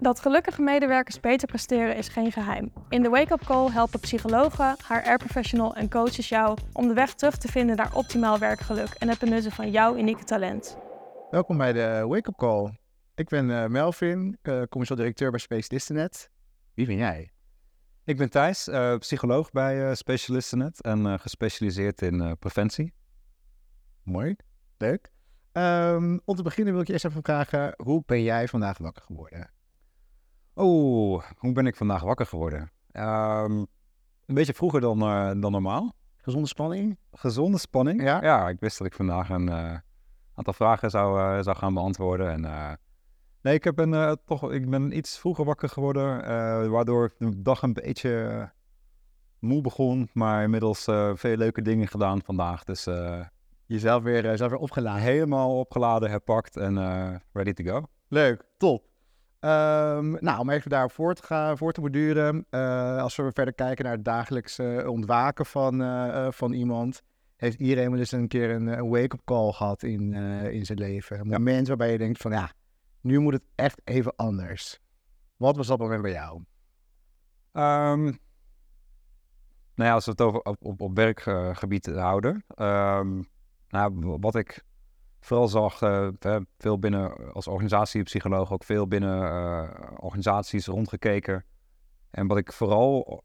Dat gelukkige medewerkers beter presteren is geen geheim. In de Wake Up Call helpen psychologen, HR-professional en coaches jou om de weg terug te vinden naar optimaal werkgeluk en het benutten van jouw unieke talent. Welkom bij de Wake Up Call. Ik ben uh, Melvin, uh, commercieel directeur bij Specialistenet. Wie ben jij? Ik ben Thijs, uh, psycholoog bij Specialistenet en gespecialiseerd in preventie. Mooi, leuk. Um, om te beginnen wil ik je eerst even vragen, hoe ben jij vandaag wakker geworden? Oh, hoe ben ik vandaag wakker geworden? Um, een beetje vroeger dan, uh, dan normaal. Gezonde spanning? Gezonde spanning, ja. Ja, ik wist dat ik vandaag een uh, aantal vragen zou, uh, zou gaan beantwoorden. En, nee, ik, heb een, toch, ik ben iets vroeger wakker geworden, waardoor de dag een beetje moe begon. Maar inmiddels veel leuke dingen gedaan vandaag. Dus jezelf weer, zelf weer opgeladen? Helemaal opgeladen, herpakt en ready to go. Leuk, top. Um, nou, om even daarop voor te, gaan, voor te borduren. Uh, als we verder kijken naar het dagelijkse ontwaken van, uh, van iemand. Heeft iedereen wel eens een keer een, een wake-up call gehad in, in zijn leven? Een moment waarbij je denkt van ja, nu moet het echt even anders. Wat was dat moment bij jou? Um, nou ja, als we het over op, op, op werkgebied houden. Um, nou, wat ik vooral zag, uh, veel binnen als organisatiepsycholoog ook veel binnen uh, organisaties rondgekeken. En wat ik vooral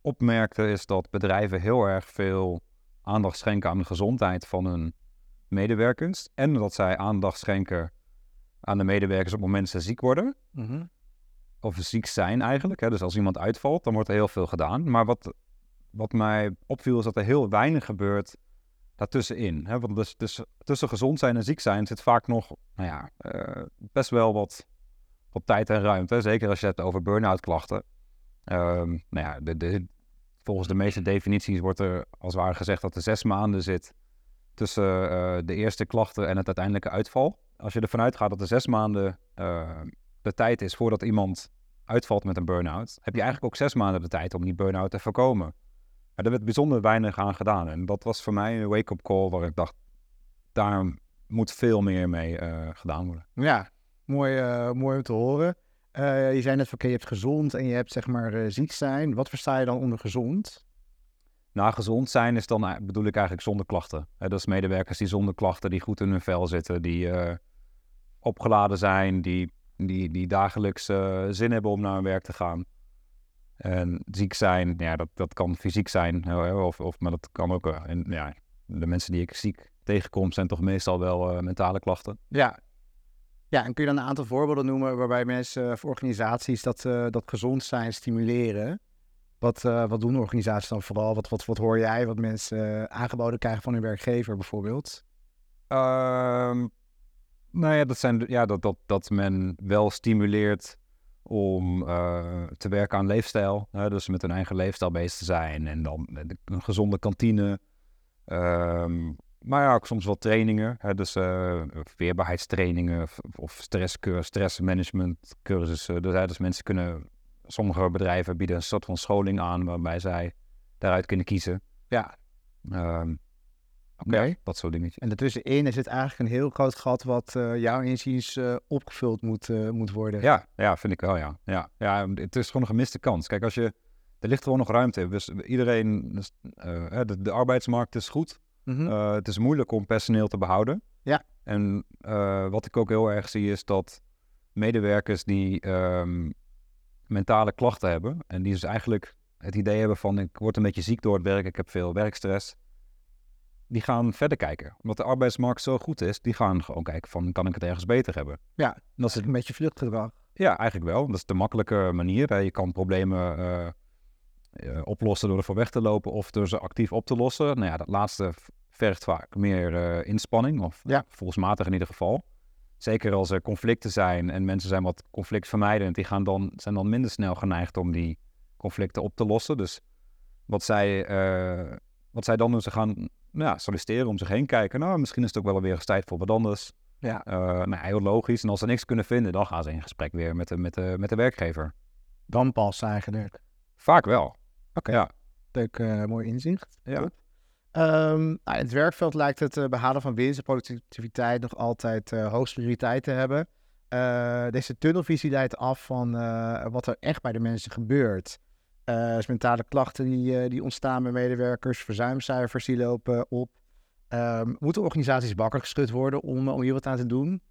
opmerkte is dat bedrijven heel erg veel aandacht schenken aan de gezondheid van hun medewerkers. En dat zij aandacht schenken aan de medewerkers op het moment ze ziek worden. Mm Of ziek zijn eigenlijk. Hè. Dus als iemand uitvalt, dan wordt er heel veel gedaan. Maar wat, wat mij opviel is dat er heel weinig gebeurt daartussenin. Hè? Want dus, tussen gezond zijn en ziek zijn zit vaak nog nou ja, uh, best wel wat, wat tijd en ruimte. Zeker als je het over burn-out klachten. Um, nou ja, de, volgens de meeste definities wordt er als het ware gezegd dat er zes maanden zit tussen uh, de eerste klachten en het uiteindelijke uitval. Als je ervan uitgaat dat er zes maanden uh, de tijd is voordat iemand uitvalt met een burn-out, heb je eigenlijk ook zes maanden de tijd om die burn-out te voorkomen. Maar er werd bijzonder weinig aan gedaan. En dat was voor mij een wake-up call waar ik dacht, daar moet veel meer mee uh, gedaan worden. Ja, mooi, uh, mooi om te horen. Uh, je zei net van, oké, je hebt gezond en je hebt zeg maar ziek zijn. Wat versta je dan onder gezond? Nou, gezond zijn is dan, bedoel ik eigenlijk zonder klachten. Dat is medewerkers die zonder klachten, die goed in hun vel zitten, die opgeladen zijn, die, die, die dagelijks zin hebben om naar hun werk te gaan. En ziek zijn, ja, dat, dat kan fysiek zijn, of, of, maar dat kan ook. En, ja, de mensen die ik ziek tegenkom, zijn toch meestal wel uh, mentale klachten. Ja. ja, en kun je dan een aantal voorbeelden noemen waarbij mensen of organisaties dat, uh, dat gezond zijn stimuleren? Wat, wat doen organisaties dan vooral? Wat, wat, wat hoor jij wat mensen aangeboden krijgen van hun werkgever bijvoorbeeld? Um, nou ja, dat, zijn, ja dat, dat, dat men wel stimuleert om uh, te werken aan leefstijl. Dus met hun eigen leefstijl bezig te zijn. En dan een gezonde kantine. Um, maar ja, ook soms wel trainingen. Hè, dus uh, weerbaarheidstrainingen of, of stresscur, stressmanagement. Dus, dus mensen kunnen, sommige bedrijven bieden een soort van scholing aan waarbij zij daaruit kunnen kiezen. Ja. Um, Oké, okay. dat soort dingetjes. En daartussenin is het eigenlijk een heel groot gat wat uh, jouw inziens uh, opgevuld moet, uh, moet worden. Ja, ja, vind ik wel, ja. ja. Ja, het is gewoon een gemiste kans. Kijk, als je, er ligt gewoon nog ruimte. Dus iedereen, de, de, arbeidsmarkt is goed. Mm -hmm. het is moeilijk om personeel te behouden. Ja. En wat ik ook heel erg zie is dat medewerkers die um, mentale klachten hebben en die dus eigenlijk het idee hebben van ik word een beetje ziek door het werk, ik heb veel werkstress die gaan verder kijken. Omdat de arbeidsmarkt zo goed is, die gaan gewoon kijken van, kan ik het ergens beter hebben? Ja, dat is een beetje vluchtgedrag. Ja, eigenlijk wel. Dat is de makkelijke manier. Je kan problemen uh, uh, oplossen door ervoor weg te lopen of door ze actief op te lossen. Nou ja, dat laatste vergt vaak meer uh, inspanning, of ja. volksmatig in ieder geval. Zeker als er conflicten zijn en mensen zijn wat conflictvermijdend, die gaan dan, zijn dan minder snel geneigd om die conflicten op te lossen. Dus wat zij, wat zij dan doen, ze gaan ja, solliciteren, om zich heen kijken. Nou, misschien is het ook wel weer eens tijd voor wat anders. Ja. Uh, nou, heel logisch. En als ze niks kunnen vinden, dan gaan ze in gesprek weer met de, met de, met de werkgever. Dan pas eigenlijk? Vaak wel. Oké. Okay. Ja. Leuk, uh, mooi inzicht. Ja. Um, nou, in het werkveld lijkt het uh, behalen van winst en productiviteit nog altijd uh, hoogste prioriteit te hebben. eh, deze tunnelvisie leidt af van eh, wat er echt bij de mensen gebeurt. Eh, dus mentale klachten die, eh, die ontstaan bij medewerkers, verzuimcijfers die lopen op. Ehm, moeten organisaties wakker geschud worden om, om hier wat aan te doen?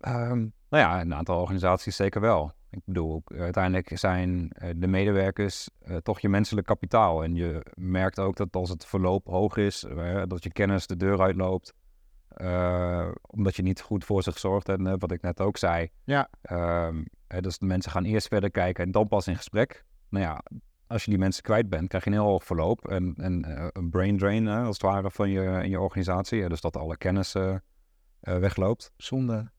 Ehm, nou ja, een aantal organisaties zeker wel. Ik bedoel, uiteindelijk zijn eh, de medewerkers eh, toch je menselijk kapitaal. En je merkt ook dat als het verloop hoog is, eh, dat je kennis de deur uitloopt. eh, omdat je niet goed voor zich zorgt. En eh, wat ik net ook zei. Ja. Ehm, eh, dus de mensen gaan eerst verder kijken en dan pas in gesprek. Nou ja, als je die mensen kwijt bent, krijg je een heel hoog verloop. En, en eh, een brain drain, eh, als het ware, van je, in je organisatie. Eh, dus dat alle kennis eh, eh, wegloopt. Zonde.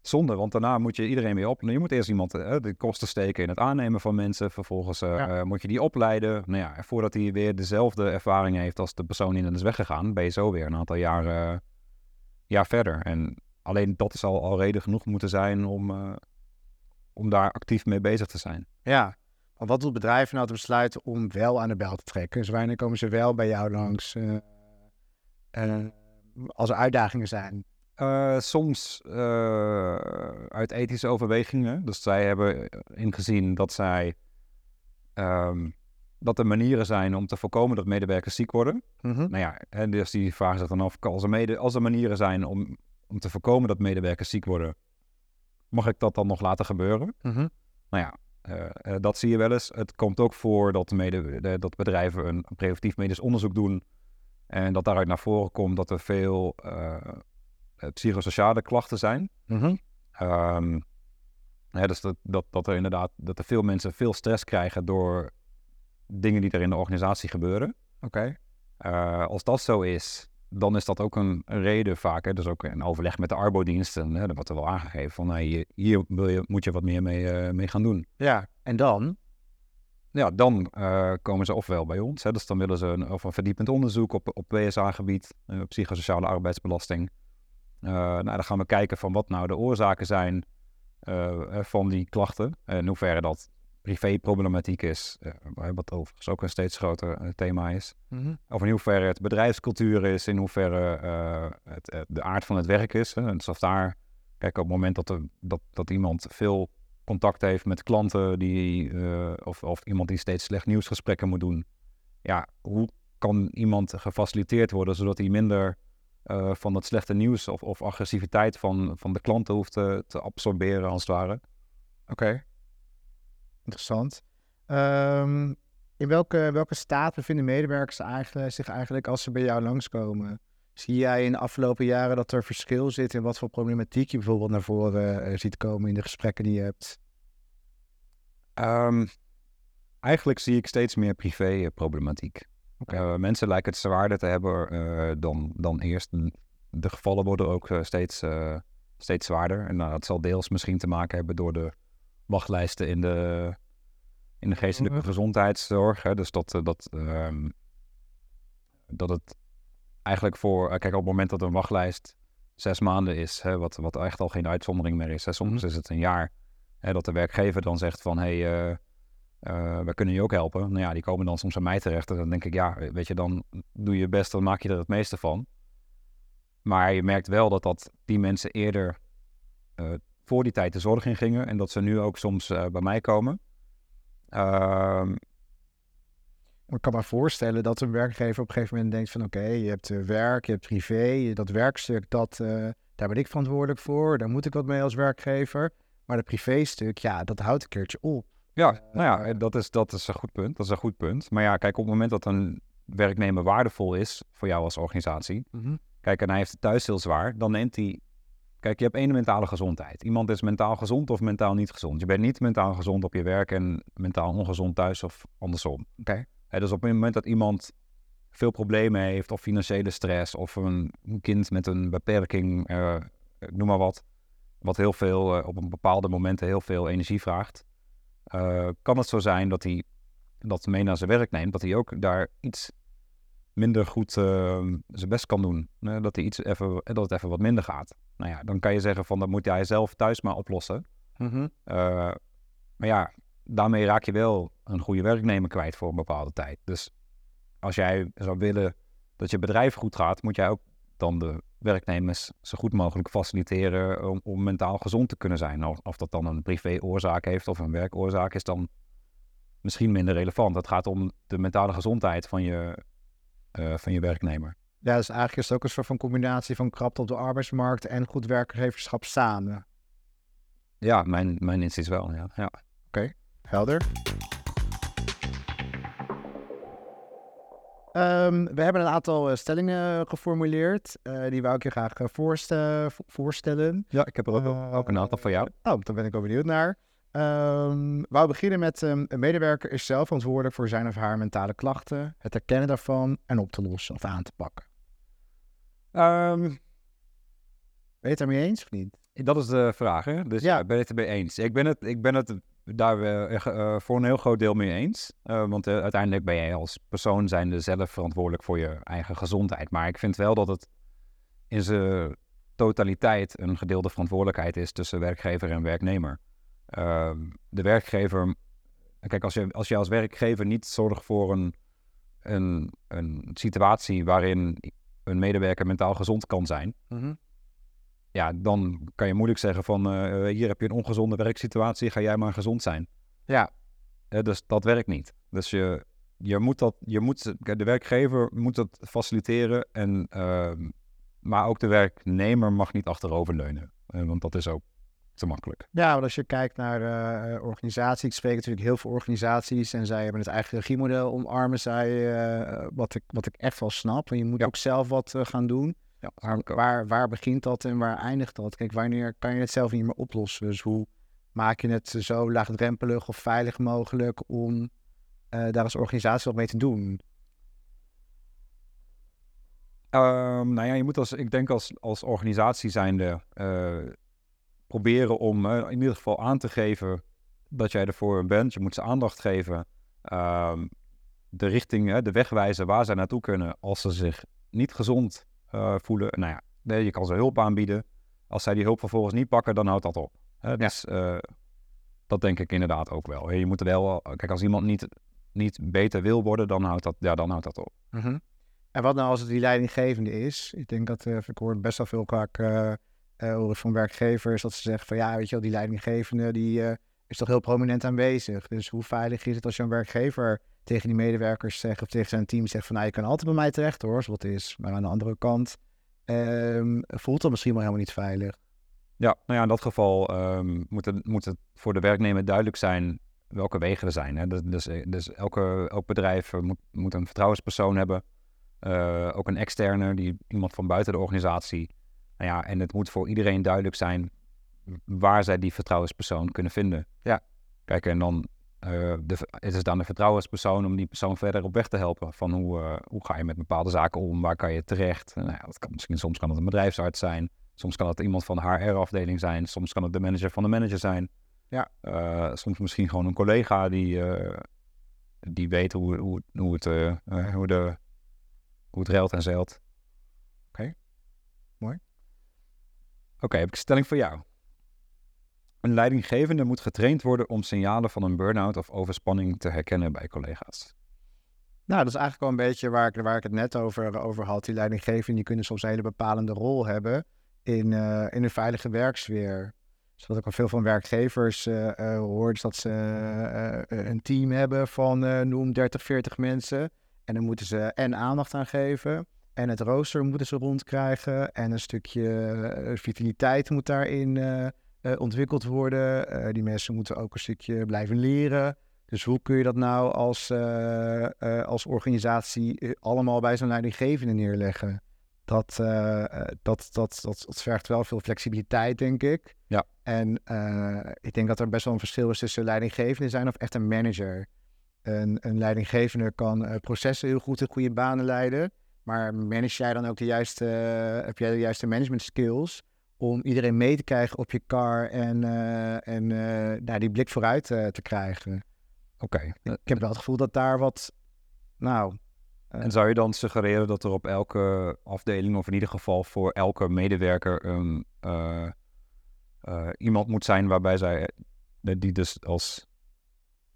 Zonde, want daarna moet je iedereen weer op. Je moet eerst iemand de kosten steken in het aannemen van mensen. Vervolgens Ja. moet je die opleiden. Nou ja, en voordat hij weer dezelfde ervaring heeft als de persoon die is weggegaan, ben je zo weer een aantal jaar, eh, jaar verder. En alleen dat zal al reden genoeg moeten zijn om, om daar actief mee bezig te zijn. Ja. Want wat doet bedrijven nou te besluiten om wel aan de bel te trekken? Dus wanneer komen ze wel bij jou langs eh, eh, als er uitdagingen zijn? Eh, soms uit ethische overwegingen. Dus zij hebben ingezien dat zij ehm, dat er manieren zijn om te voorkomen dat medewerkers ziek worden. Mhm. Nou ja, en dus die vragen zich dan af, als er, mede, als er manieren zijn om, om te voorkomen dat medewerkers ziek worden, mag ik dat dan nog laten gebeuren? Mhm. Nou ja, eh, eh, dat zie je wel eens. Het komt ook voor dat, mede, de- dat bedrijven een preventief medisch onderzoek doen. En dat daaruit naar voren komt dat er veel eh, psychosociale klachten zijn. Mhm. Ehm, dus dat, dat, dat er inderdaad dat er veel mensen veel stress krijgen door dingen die er in de organisatie gebeuren. Oké. Als dat zo is, dan is dat ook een reden vaak. Hè, dus ook in overleg met de arbodiensten. Hè, dan wordt er wel aangegeven van hey, hier- hier wil je, moet je wat meer mee, eh, mee gaan doen. Ja. En dan? Ja, dan eh, komen ze ofwel bij ons. Hè, dus dan willen ze een, of een verdiepend onderzoek op, op PSA-gebied, eh, psychosociale arbeidsbelasting. Nou, dan gaan we kijken van wat nou de oorzaken zijn van die klachten. En in hoeverre dat privéproblematiek is, eh, wat overigens ook een steeds groter eh, thema is. Mhm. Of in hoeverre het bedrijfscultuur is, in hoeverre eh, het, de aard van het werk is. Hè. Dus daar, kijk, op het moment dat, er, dat, dat iemand veel contact heeft met klanten, die, of, of iemand die steeds slecht nieuwsgesprekken moet doen. Ja, hoe kan iemand gefaciliteerd worden zodat hij minder van dat slechte nieuws of, of agressiviteit van, van de klanten hoeft te, te absorberen, als het ware? Oké. Interessant. Ehm, in welke, welke staat bevinden medewerkers eigenlijk, zich eigenlijk als ze bij jou langskomen? Zie jij in de afgelopen jaren dat er verschil zit in wat voor problematiek je bijvoorbeeld naar voren eh, ziet komen in de gesprekken die je hebt? Ehm, eigenlijk zie ik steeds meer privé-problematiek. Oké. Eh, mensen lijken het zwaarder te hebben eh, dan, dan eerst. De gevallen worden ook eh, steeds, eh, steeds zwaarder. En dat zal deels misschien te maken hebben door de wachtlijsten in de, in de geestelijke gezondheidszorg. Hè. Dus dat, eh, dat, ehm, dat het eigenlijk voor... eh, kijk, op het moment dat een wachtlijst zes maanden is, hè, wat, wat echt al geen uitzondering meer is. Hè. Soms Mhm. is het een jaar. Hè, dat de werkgever dan zegt van... Hey, eh, we kunnen je ook helpen. Nou ja, die komen dan soms aan mij terecht. En dan denk ik, ja, weet je, dan doe je best, dan maak je er het meeste van. Maar je merkt wel dat, dat die mensen eerder voor die tijd de zorg in gingen. En dat ze nu ook soms eh, bij mij komen. Ehm, Ik kan me voorstellen dat een werkgever op een gegeven moment denkt van oké, je hebt eh, werk, je hebt privé, dat werkstuk, dat, eh, daar ben ik verantwoordelijk voor, daar moet ik wat mee als werkgever. Maar het privéstuk, ja, dat houdt een keertje op. Ja, nou ja, dat is, dat is een goed punt. Dat is een goed punt. Maar ja, kijk, op het moment dat een werknemer waardevol is voor jou als organisatie, kijk, en hij heeft het thuis heel zwaar, dan neemt hij. Kijk, je hebt één mentale gezondheid. Iemand is mentaal gezond of mentaal niet gezond. Je bent niet mentaal gezond op je werk en mentaal ongezond thuis of andersom. Hè, dus op het moment dat iemand veel problemen heeft, of financiële stress, of een, kind met een beperking, eh, noem maar wat, wat heel veel eh, op een bepaalde momenten heel veel energie vraagt, eh, kan het zo zijn dat hij dat mee naar zijn werk neemt, dat hij ook daar iets minder goed zijn best kan doen. Dat, hij iets even, dat het even wat minder gaat. Nou ja, dan kan je zeggen van dat moet hij zelf thuis maar oplossen. Mhm. Eh, maar ja, daarmee raak je wel een goede werknemer kwijt voor een bepaalde tijd. Dus als jij zou willen dat je bedrijf goed gaat, moet jij ook dan de werknemers zo goed mogelijk faciliteren om, om mentaal gezond te kunnen zijn. Of, of dat dan een privé-oorzaak heeft of een werkoorzaak is dan misschien minder relevant. Het gaat om de mentale gezondheid van je, eh, van je werknemer. Ja, dus eigenlijk is het ook een soort van combinatie van krapte op de arbeidsmarkt en goed werkgeverschap samen. Ja, mijn, mijn inzicht wel, ja. ja. Helder. Ehm, we hebben een aantal eh, stellingen geformuleerd. eh, die wou ik je graag eh, voorste- vo- voorstellen. Ja, ik heb er ook, ook een aantal van jou. Oh, daar ben ik wel benieuwd naar. We wou beginnen met ehm, een medewerker is zelf verantwoordelijk voor zijn of haar mentale klachten, het herkennen daarvan en op te lossen of aan te pakken. Ehm, Ben je het daarmee eens of niet? dat is de vraag, hè? Dus Ja. ben je het ermee eens? Ik ben het, ik ben het daar echt, eh, voor een heel groot deel mee eens. Eh, want eh, uiteindelijk ben jij als persoon zijnde zelf verantwoordelijk voor je eigen gezondheid. Maar ik vind wel dat het in zijn totaliteit een gedeelde verantwoordelijkheid is tussen werkgever en werknemer. Ehm, de werkgever, kijk, als je, als je als werkgever niet zorgt voor een, een, een situatie waarin een medewerker mentaal gezond kan zijn, ja, dan kan je moeilijk zeggen van eh, hier heb je een ongezonde werksituatie, ga jij maar gezond zijn. Ja. Dus dat werkt niet. Dus je, je moet dat, je moet, de werkgever moet dat faciliteren, en, ehm, maar ook de werknemer mag niet achteroverleunen, Eh, want dat is ook te makkelijk. Ja, want als je kijkt naar eh organisaties, ik spreek natuurlijk heel veel organisaties en zij hebben het eigen regiemodel omarmen zij, eh, wat, ik, wat ik echt wel snap. En je moet Ja. ook zelf wat eh, gaan doen. Ja, waar, waar begint dat en waar eindigt dat? Kijk, wanneer kan je het zelf niet meer oplossen? Dus hoe maak je het zo laagdrempelig of veilig mogelijk om daar als organisatie wat mee te doen? Ehm, nou ja, je moet als, ik denk als, als organisatie zijnde eh, proberen om eh, in ieder geval aan te geven dat jij ervoor bent. Je moet ze aandacht geven. Ehm, de richting, de weg wijzen waar zij naartoe kunnen als ze zich niet gezond eh, voelen. Nou ja, nee, je kan ze hulp aanbieden. Als zij die hulp vervolgens niet pakken, dan houdt dat op. Hè, dus eh, dat denk ik inderdaad ook wel. Je moet er wel, kijk, als iemand niet, niet beter wil worden, dan houdt dat, ja, dan houdt dat op. En wat nou als het die leidinggevende is? Ik denk dat, ik hoor best wel veel vaak eh, horen van werkgevers dat ze zeggen van ja, weet je wel, die leidinggevende die eh, is toch heel prominent aanwezig. Dus hoe veilig is het als je een werkgever tegen die medewerkers zegt of tegen zijn team zegt van nou, je kan altijd bij mij terecht hoor, als wat is. Maar aan de andere kant ehm, voelt dat misschien wel helemaal niet veilig. Ja, nou ja, in dat geval ehm, moet, het, moet het voor de werknemer duidelijk zijn welke wegen er zijn. Hè? Dus, dus, dus elke, elk bedrijf eh, moet, moet een vertrouwenspersoon hebben. Eh, ook een externe, die, iemand van buiten de organisatie. Nou ja, en het moet voor iedereen duidelijk zijn waar zij die vertrouwenspersoon kunnen vinden. Ja. Kijk, en dan eh, de, het is dan de vertrouwenspersoon om die persoon verder op weg te helpen. Van hoe, eh, hoe ga je met bepaalde zaken om, waar kan je terecht? Nou ja, dat kan, misschien soms kan het een bedrijfsarts zijn. Soms kan het iemand van de HR-afdeling zijn. Soms kan het de manager van de manager zijn. Ja. Eh, soms misschien gewoon een collega die, die weet hoe, hoe, hoe, het, hoe, de, hoe het ruilt en zeilt. Oké. Mooi. Oké, heb ik een stelling voor jou. Een leidinggevende moet getraind worden om signalen van een burn-out of overspanning te herkennen bij collega's. Nou, dat is eigenlijk wel een beetje waar ik, waar ik het net over, over had. Die leidinggevenden die kunnen soms een hele bepalende rol hebben in, eh, in een veilige werksfeer. Dus wat ik al veel van werkgevers eh, hoor, is dat ze een team hebben van noem 30, 40 mensen. En dan moeten ze en aandacht aan geven. En het rooster moeten ze rondkrijgen. En een stukje eh, vitaliteit moet daarin eh, eh, ontwikkeld worden. Die mensen moeten ook een stukje blijven leren. Dus hoe kun je dat nou als, als organisatie allemaal bij zo'n leidinggevende neerleggen? Dat, dat, dat, dat, dat vergt wel veel flexibiliteit, denk ik. Ja. En ik denk dat er best wel een verschil is tussen leidinggevende zijn of echt een manager. Een, een leidinggevende kan processen heel goed in goede banen leiden. Maar manage jij dan ook de juiste, eh, heb jij de juiste management skills om iedereen mee te krijgen op je car en, eh, en nou, die blik vooruit te krijgen? Oké. Ik heb wel het gevoel dat daar wat, nou, En zou je dan suggereren dat er op elke afdeling, of in ieder geval voor elke medewerker, een, iemand moet zijn waarbij zij, die dus als,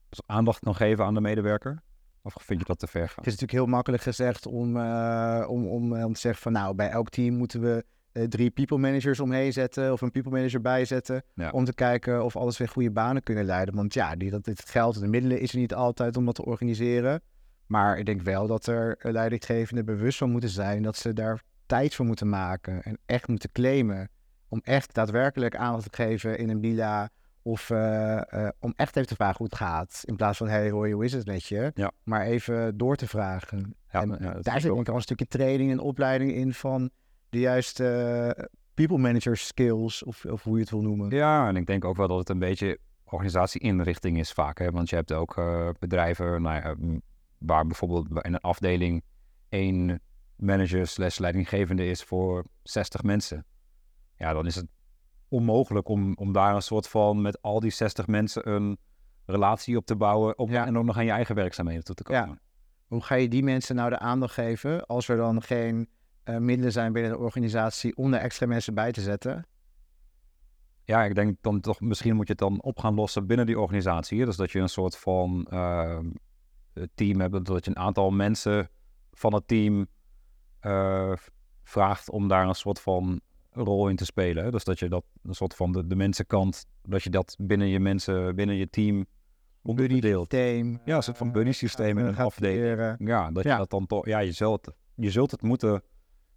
als aandacht kan geven aan de medewerker? Of vind je dat te ver gaan? Het is natuurlijk heel makkelijk gezegd om, uh, om, om, om te zeggen van nou, bij elk team moeten we uh, drie people managers omheen zetten of een people manager bijzetten. Ja. Om te kijken of alles weer goede banen kunnen leiden. Want ja, die, dat, het geld en de middelen is er niet altijd om dat te organiseren. Maar ik denk wel dat er leidinggevenden bewust van moeten zijn dat ze daar tijd voor moeten maken en echt moeten claimen. Om echt daadwerkelijk aandacht te geven in een bila of uh, uh, om echt even te vragen hoe het gaat. In plaats van, hey Roy, hoe is het met je? Ja. Maar even door te vragen. Ja, en ja, daar zit ook al een stukje training en opleiding in van de juiste uh, people manager skills, of, of hoe je het wil noemen. Ja, en ik denk ook wel dat het een beetje organisatieinrichting is vaak. Hè? Want je hebt ook bedrijven nou ja, waar bijvoorbeeld in een afdeling één manager slash leidinggevende is voor 60 mensen. Ja, dan is het onmogelijk om, om daar een soort van met al die 60 mensen een relatie op te bouwen op, Ja. en ook nog aan je eigen werkzaamheden toe te komen. Ja. Hoe ga je die mensen nou de aandacht geven als er dan geen eh, middelen zijn binnen de organisatie om er extra mensen bij te zetten? Ja, ik denk dan toch, misschien moet je het dan op gaan lossen binnen die organisatie. Dus dat je een soort van eh, team hebt, dat je een aantal mensen van het team eh, vraagt om daar een soort van rol in te spelen. hè. Dus dat je dat een soort van de, de mensenkant, dat je dat binnen je mensen, binnen je team onderdeelt. Systeem. Ja, een soort van buddy systeem in een afdeling. Ja, dat Ja. je dat dan toch, ja, je zult, je zult het moeten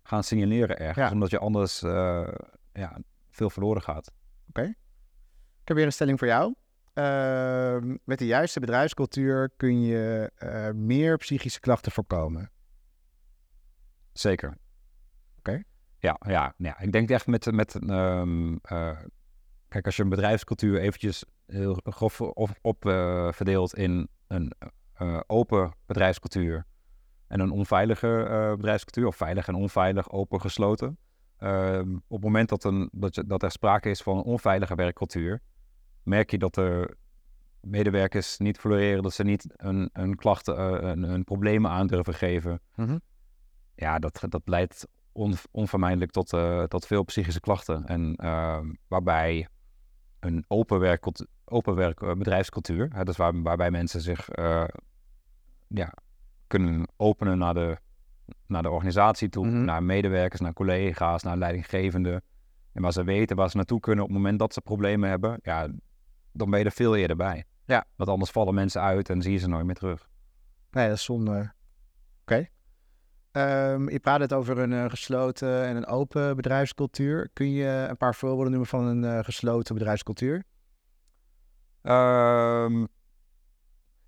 gaan signaleren ergens, Ja. omdat je anders eh, ja, veel verloren gaat. Ik heb weer een stelling voor jou. Ehm, met de juiste bedrijfscultuur kun je eh, meer psychische klachten voorkomen. Zeker. Ja, ja, ja, ik denk echt met, met ehm, eh, kijk, als je een bedrijfscultuur eventjes heel grof op, op eh, verdeelt in een eh, open bedrijfscultuur en een onveilige bedrijfscultuur, of veilig en onveilig, open, gesloten. Ehm, op het moment dat, een, dat, je, dat er sprake is van een onveilige werkcultuur, merk je dat er medewerkers niet floreren, dat ze niet een, een klachten, eh, een, een problemen aan durven geven. Ja, dat, dat leidt on, onvermijdelijk tot, eh, tot veel psychische klachten. En ehm, waarbij een open, werkcultu- open werk, eh, bedrijfscultuur, hè, dus waar, waarbij mensen zich eh, ja, kunnen openen naar de, naar de organisatie toe, Mhm. naar medewerkers, naar collega's, naar leidinggevenden. En waar ze weten waar ze naartoe kunnen op het moment dat ze problemen hebben, ja, dan ben je er veel eerder bij. Ja. Want anders vallen mensen uit en zie je ze nooit meer terug. Nee, dat is zonde. Oké. Ehm, je praat het over een eh, gesloten en een open bedrijfscultuur. Kun je een paar voorbeelden noemen van een eh, gesloten bedrijfscultuur? Ehm,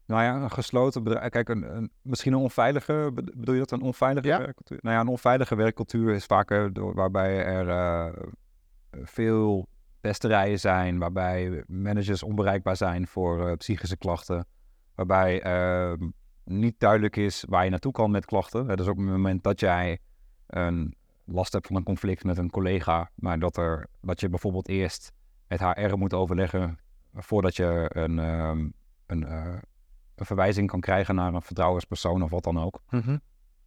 nou ja, een gesloten bedrijf. Kijk, een, een- misschien een onveilige. bed- Bedoel je dat een onveilige Ja. werkcultuur? Nou ja, een onveilige werkcultuur is door, waarbij er eh, veel pesterijen zijn, waarbij managers onbereikbaar zijn voor psychische klachten, waarbij ehm, niet duidelijk is waar je naartoe kan met klachten. Dus op het moment dat jij een last hebt van een conflict met een collega, maar dat, er, dat je bijvoorbeeld eerst met HR moet overleggen voordat je een, ehm, een, eh, een verwijzing kan krijgen naar een vertrouwenspersoon of wat dan ook.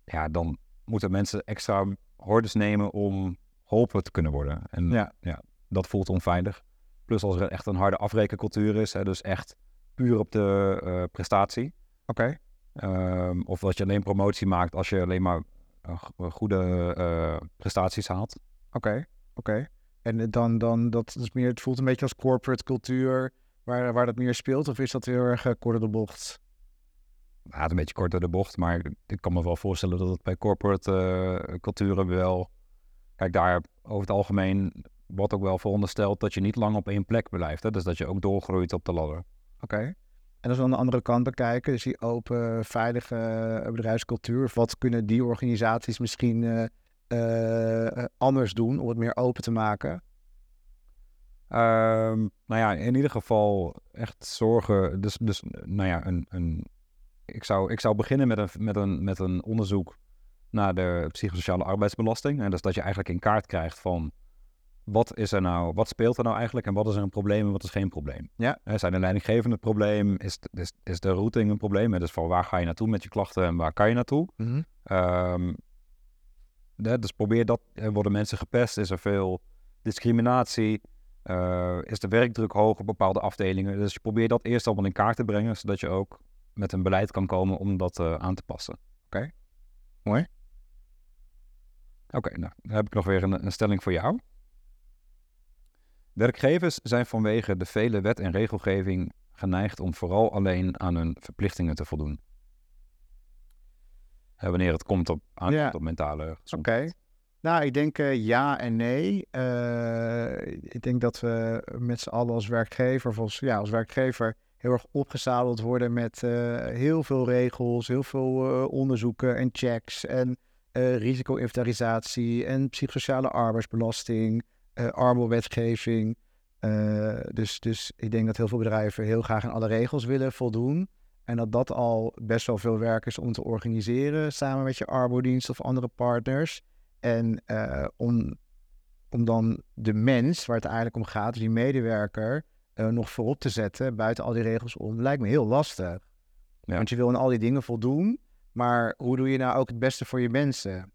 Ja, dan moeten mensen extra hordes nemen om geholpen te kunnen worden. En Ja. dat voelt onveilig. Plus als er echt een harde afrekencultuur is, hè, dus echt puur op de eh, prestatie. Oké. Ehm, of dat je alleen promotie maakt als je alleen maar eh, go- goede eh, prestaties haalt. Oké, oké. En eh, dan, dan dat is meer, het voelt een beetje als corporate cultuur, waar, waar dat meer speelt, of is dat heel erg uh, kort door de bocht? Ja, het is een beetje kort door de bocht, maar ik kan me wel voorstellen dat het bij corporate eh, culturen wel... Kijk, daar over het algemeen wordt ook wel verondersteld dat je niet lang op één plek blijft. Hè? Dus dat je ook doorgroeit op de ladder. Oké. En als we aan de andere kant bekijken, dus die open, veilige eh, bedrijfscultuur, wat kunnen die organisaties misschien eh, eh, anders doen om het meer open te maken? Ehm, nou ja, in ieder geval echt zorgen. Dus, dus nou ja, een, een, ik, zou, ik zou beginnen met een, met, een, met een onderzoek naar de psychosociale arbeidsbelasting. En dus dat je eigenlijk in kaart krijgt van wat is er nou, wat speelt er nou eigenlijk en wat is er een probleem en wat is geen probleem. Ja. Zijn de leidinggevenden het probleem? Is, de- is, is de routing een probleem? Dus van waar ga je naartoe met je klachten en waar kan je naartoe? Ehm, hè, dus probeer dat. Worden mensen gepest? Is er veel discriminatie? Eh, is de werkdruk hoog op bepaalde afdelingen? Dus je probeert dat eerst allemaal in kaart te brengen, zodat je ook met een beleid kan komen om dat eh, aan te passen. Oké? Mooi. Oké, nou, dan heb ik nog weer een, een stelling voor jou. Werkgevers zijn vanwege de vele wet- en regelgeving geneigd om vooral alleen aan hun verplichtingen te voldoen. Wanneer het komt op, aan Ja. op mentale Oké. Nou, ik denk eh, ja en nee. Eh, ik denk dat we met z'n allen als werkgever, of als, ja, als werkgever heel erg opgezadeld worden met eh, heel veel regels, heel veel onderzoeken en checks en risico-inventarisatie en psychosociale arbeidsbelasting, Eh, dus, dus ik denk dat heel veel bedrijven heel graag aan alle regels willen voldoen. En dat dat al best wel veel werk is om te organiseren samen met je arbodienst of andere partners. En eh, om, om dan de mens, waar het eigenlijk om gaat, dus die medewerker, nog voorop te zetten buiten al die regels om, lijkt me heel lastig. Ja. Want je wil aan al die dingen voldoen, maar hoe doe je nou ook het beste voor je mensen?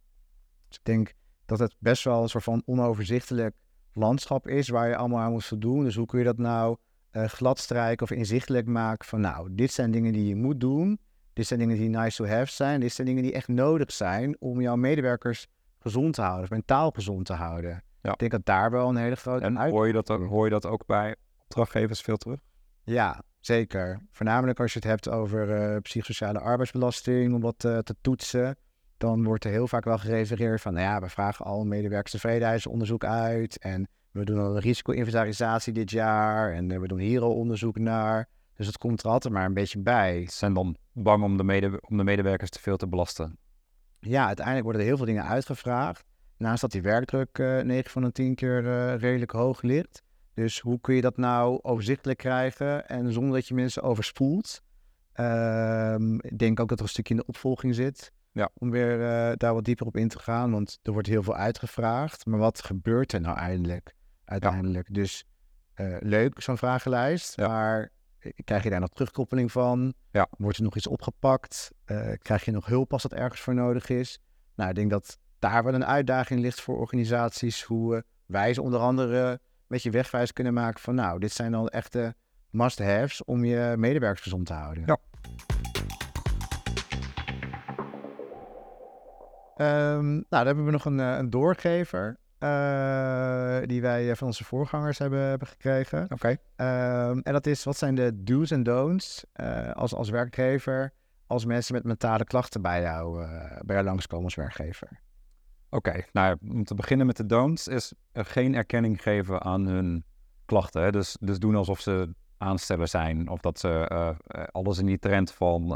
Dus ik denk dat het best wel een soort van onoverzichtelijk landschap is waar je allemaal aan moet voldoen. Dus hoe kun je dat nou gladstrijken of inzichtelijk maken van nou, dit zijn dingen die je moet doen. Dit zijn dingen die nice to have zijn. Dit zijn dingen die echt nodig zijn om jouw medewerkers gezond te houden, of mentaal gezond te houden. Ja. Ik denk dat daar wel een hele grote En uit- hoor je, dat ook, hoor je dat ook bij opdrachtgevers veel terug? Ja, zeker. Voornamelijk als je het hebt over eh, psychosociale arbeidsbelasting, om dat eh, te toetsen. Dan wordt er heel vaak wel gerefereerd van, nou ja, we vragen al een medewerkerstevredenheidsonderzoek uit. En we doen al een risico-inventarisatie dit jaar. En eh, we doen hier al onderzoek naar. Dus het komt er altijd maar een beetje bij. Ze zijn dan bang om de, mede, om de medewerkers te veel te belasten. Ja, uiteindelijk worden er heel veel dingen uitgevraagd. Naast dat die werkdruk eh 9 van de 10 keer eh, redelijk hoog ligt. Dus hoe kun je dat nou overzichtelijk krijgen en zonder dat je mensen overspoelt? Ehm, ik denk ook dat er een stukje in de opvolging zit. Ja. Om weer eh, daar wat dieper op in te gaan. Want er wordt heel veel uitgevraagd. Maar wat gebeurt er nou eindelijk? Uiteindelijk. Dus eh, leuk, zo'n vragenlijst. Ja. Maar eh, krijg je daar nog terugkoppeling van? Ja. Wordt er nog iets opgepakt? Krijg je nog hulp als dat ergens voor nodig is? Nou, ik denk dat daar wel een uitdaging ligt voor organisaties. Hoe wij ze onder andere een beetje wegwijs kunnen maken van... nou, dit zijn dan echte must-haves om je medewerkers gezond te houden. Ja. Nou, dan hebben we nog een, eh, een doorgever... eh, die wij eh, van onze voorgangers hebben, hebben gekregen. Oké. Ehm, en dat is, wat zijn de do's en don'ts als, als werkgever... als mensen met mentale klachten bij jou, bij jou langskomen als werkgever? Oké, nou om te beginnen met de don'ts is er geen erkenning geven aan hun klachten. Hè? Dus, dus doen alsof ze aansteller zijn of dat ze alles in die trend van,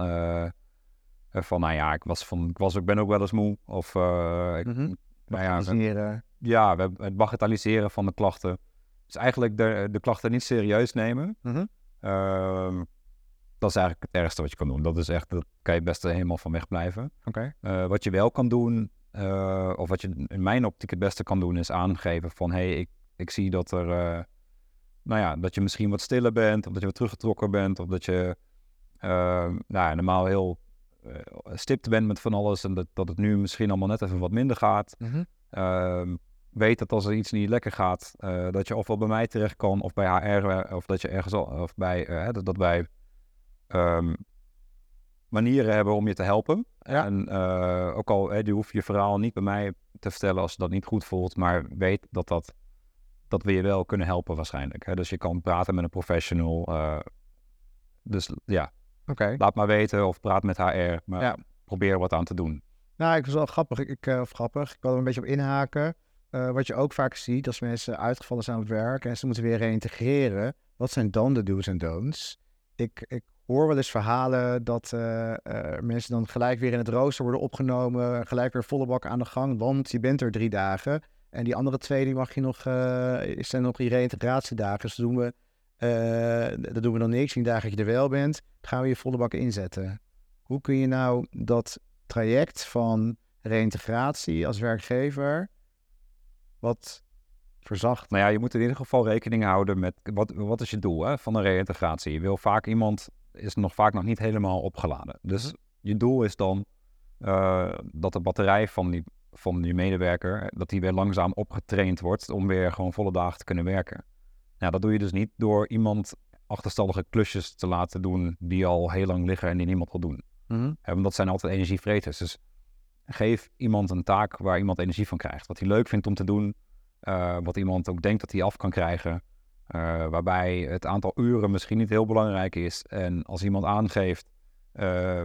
van nou ja, ik, was van, ik, was, ik ben ook wel eens moe. Of eh, ik, Mhm. nou ja, Organiseren. ja, we, het bagatelliseren van de klachten. Dus eigenlijk de, de klachten niet serieus nemen. Mhm. Ehm, dat is eigenlijk het ergste wat je kan doen. Dat is echt, dat kan je best helemaal van wegblijven. Oké. Eh, wat je wel kan doen, eh, of wat je in mijn optiek het beste kan doen, is aangeven van hé, hey, ik, ik zie dat er, eh, nou ja, dat je misschien wat stiller bent, of dat je wat teruggetrokken bent, of dat je eh, nou ja, normaal heel eh, stipt bent met van alles en dat, dat het nu misschien allemaal net even wat minder gaat. Mhm. Ehm, weet dat als er iets niet lekker gaat, eh, dat je ofwel bij mij terecht kan of bij HR, eh, of dat je ergens al, of bij, eh, dat, dat wij ehm, manieren hebben om je te helpen. Ja. En eh, ook al, hè, je hoeft je verhaal niet bij mij te vertellen als je dat niet goed voelt, maar weet dat, dat, dat we je wel kunnen helpen waarschijnlijk. Hè? Dus je kan praten met een professional. eh, dus ja, Laat maar weten of praat met HR, maar Ja. probeer er wat aan te doen. Nou, ik was wel grappig. Ik, eh, of grappig. Ik wil er een beetje op inhaken. Eh, wat je ook vaak ziet als mensen uitgevallen zijn op het werk en ze moeten weer reintegreren. Wat zijn dan de do's en don'ts? Ik, ik hoor wel eens verhalen dat eh, mensen dan gelijk weer in het rooster worden opgenomen. Gelijk weer volle bak aan de gang, want je bent er drie dagen. En die andere twee, die mag je nog, zijn nog die reïntegratiedagen. Dus doen we, eh dat doen we dan niks. Die dagen dat je er wel bent, gaan we je volle bak inzetten. Hoe kun je nou dat traject van reïntegratie als werkgever wat verzacht? Nou ja, je moet in ieder geval rekening houden met wat, wat is je doel hè, van een reïntegratie. Je wil vaak iemand is nog vaak nog niet helemaal opgeladen. Dus je doel is dan eh, dat de batterij van die, van die medewerker, dat die weer langzaam opgetraind wordt om weer gewoon volle dagen te kunnen werken. Nou, dat doe je dus niet door iemand achterstallige klusjes te laten doen die al heel lang liggen en die niemand wil doen. Mhm. Want dat zijn altijd energievreters. Dus geef iemand een taak waar iemand energie van krijgt. Wat hij leuk vindt om te doen. eh, wat iemand ook denkt dat hij af kan krijgen. eh, waarbij het aantal uren misschien niet heel belangrijk is. En als iemand aangeeft eh,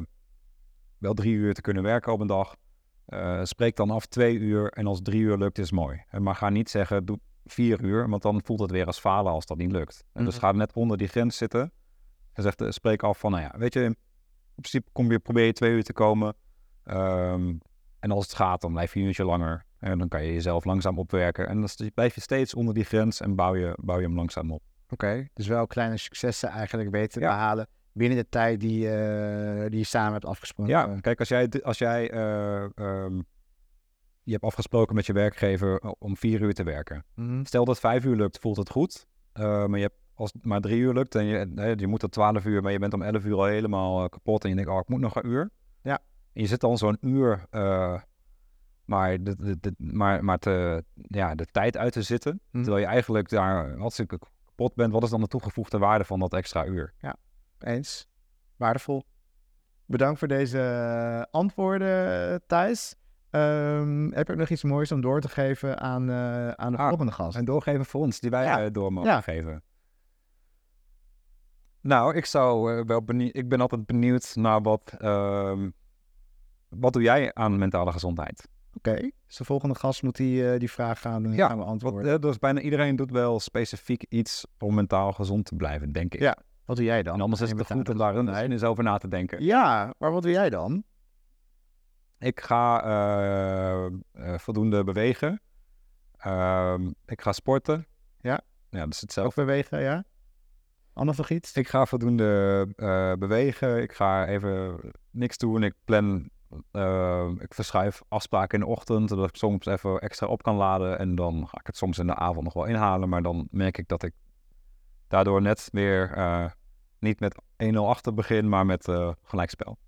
wel drie uur te kunnen werken op een dag. spreek dan af twee uur en als drie uur lukt is mooi. Maar ga niet zeggen doe vier uur, want dan voelt het weer als falen als dat niet lukt. En Dus Mhm. ga net onder die grens zitten. En zegt, spreek af van, nou ja, weet je, in principe kom je, probeer je twee uur te komen. Ehm, en als het gaat, dan blijf je een uurtje langer. En dan kan je jezelf langzaam opwerken. En dan blijf je steeds onder die grens en bouw je, bouw je hem langzaam op. Oké, dus wel kleine successen eigenlijk weten te behalen binnen de tijd die, eh, die je samen hebt afgesproken. Ja, kijk, als jij, als jij eh, ehm, je hebt afgesproken met je werkgever o- om vier uur te werken. Mhm. Stel dat vijf uur lukt, voelt het goed. Eh, maar je hebt, als het maar drie uur lukt en je, je moet tot twaalf uur, maar je bent om elf uur al helemaal eh, kapot en je denkt, oh, ik moet nog een uur. Ja. En je zit dan zo'n uur, eh, maar, de, de, de- maar, maar te, ja, de tijd uit te zitten, Mhm. terwijl je eigenlijk daar hartstikke kapot bent. Wat is dan de toegevoegde waarde van dat extra uur? Eens. Waardevol. Bedankt voor deze eh, antwoorden, Thijs. Ehm, heb je ook nog iets moois om door te geven aan, eh, aan de Ah, volgende gast? En doorgeven voor ons, die wij Ja. eh, door mogen Ja. geven. Nou, ik zou eh, wel benieuwd, ik ben altijd benieuwd naar wat, ehm, wat doe jij aan mentale gezondheid? Oké, dus de volgende gast moet die, die vraag gaan, Ja, gaan beantwoorden. dus bijna iedereen doet wel specifiek iets om mentaal gezond te blijven, denk ik. Ja, Wat doe jij dan? En anders is het goed om daar eens over na te denken. Ja, maar wat doe jij dan? Ik ga eh, eh, voldoende bewegen. Ehm, ik ga sporten. Ja. Ja, dat is Ook hetzelfde. bewegen, ja? Anders nog iets? Ik ga voldoende eh, bewegen. Ik ga even niks doen. Ik plan, ik verschuif afspraken in de ochtend, zodat ik soms even extra op kan laden. En dan ga ik het soms in de avond nog wel inhalen. Maar dan merk ik dat ik daardoor net weer niet met 1-0 achter begin, maar met gelijkspel.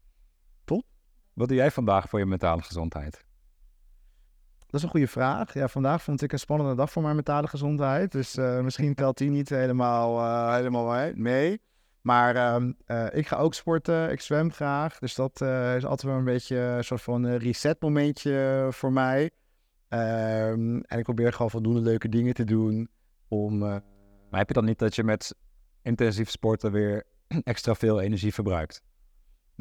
Wat doe jij vandaag voor je mentale gezondheid? Dat is een goede vraag. Ja, vandaag vond ik een spannende dag voor mijn mentale gezondheid. Dus eh, misschien telt die niet helemaal, eh, helemaal mee-. Maar ehm, eh, ik ga ook sporten. Ik zwem graag. Dus dat is altijd wel een beetje een soort van reset momentje voor mij. Ehm, en ik probeer gewoon voldoende leuke dingen te doen om... Maar heb je dan niet dat je met intensief sporten weer extra veel energie verbruikt?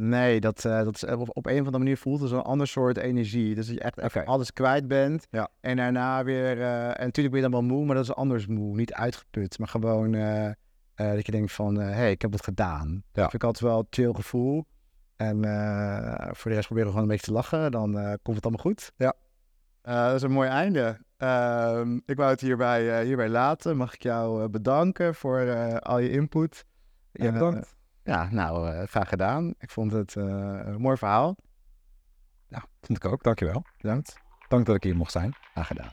Nee, dat, eh, dat is, op, op een of andere manier voelt het zo'n ander soort energie. Dus dat je echt alles kwijt bent. Ja. En daarna weer... eh, en natuurlijk ben je dan wel moe, maar dat is anders moe. Niet uitgeput, maar gewoon eh, eh, dat je denkt van... Hé, hey, ik heb het gedaan. Dat vind ik altijd wel een chill gevoel. En eh, voor de rest proberen we gewoon een beetje te lachen. Dan eh, komt het allemaal goed. Ja. Eh, dat is een mooi einde. Ehm, ik wou het hierbij, eh, hierbij laten. Mag ik jou eh, bedanken voor eh, al je input. Ja, Eh, bedankt. Ja, nou, eh, graag gedaan. Ik vond het eh, een mooi verhaal. Ja, vond ik ook. Dankjewel. Bedankt. Dank dat ik hier mocht zijn. Graag gedaan.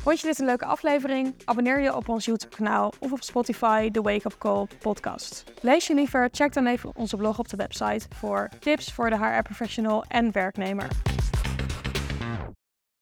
Vond je dit een leuke aflevering? Abonneer je op ons YouTube-kanaal of op Spotify, de Wake Up Call podcast. Lees je liever? Check dan even onze blog op de website voor tips voor de HR-professional en werknemer.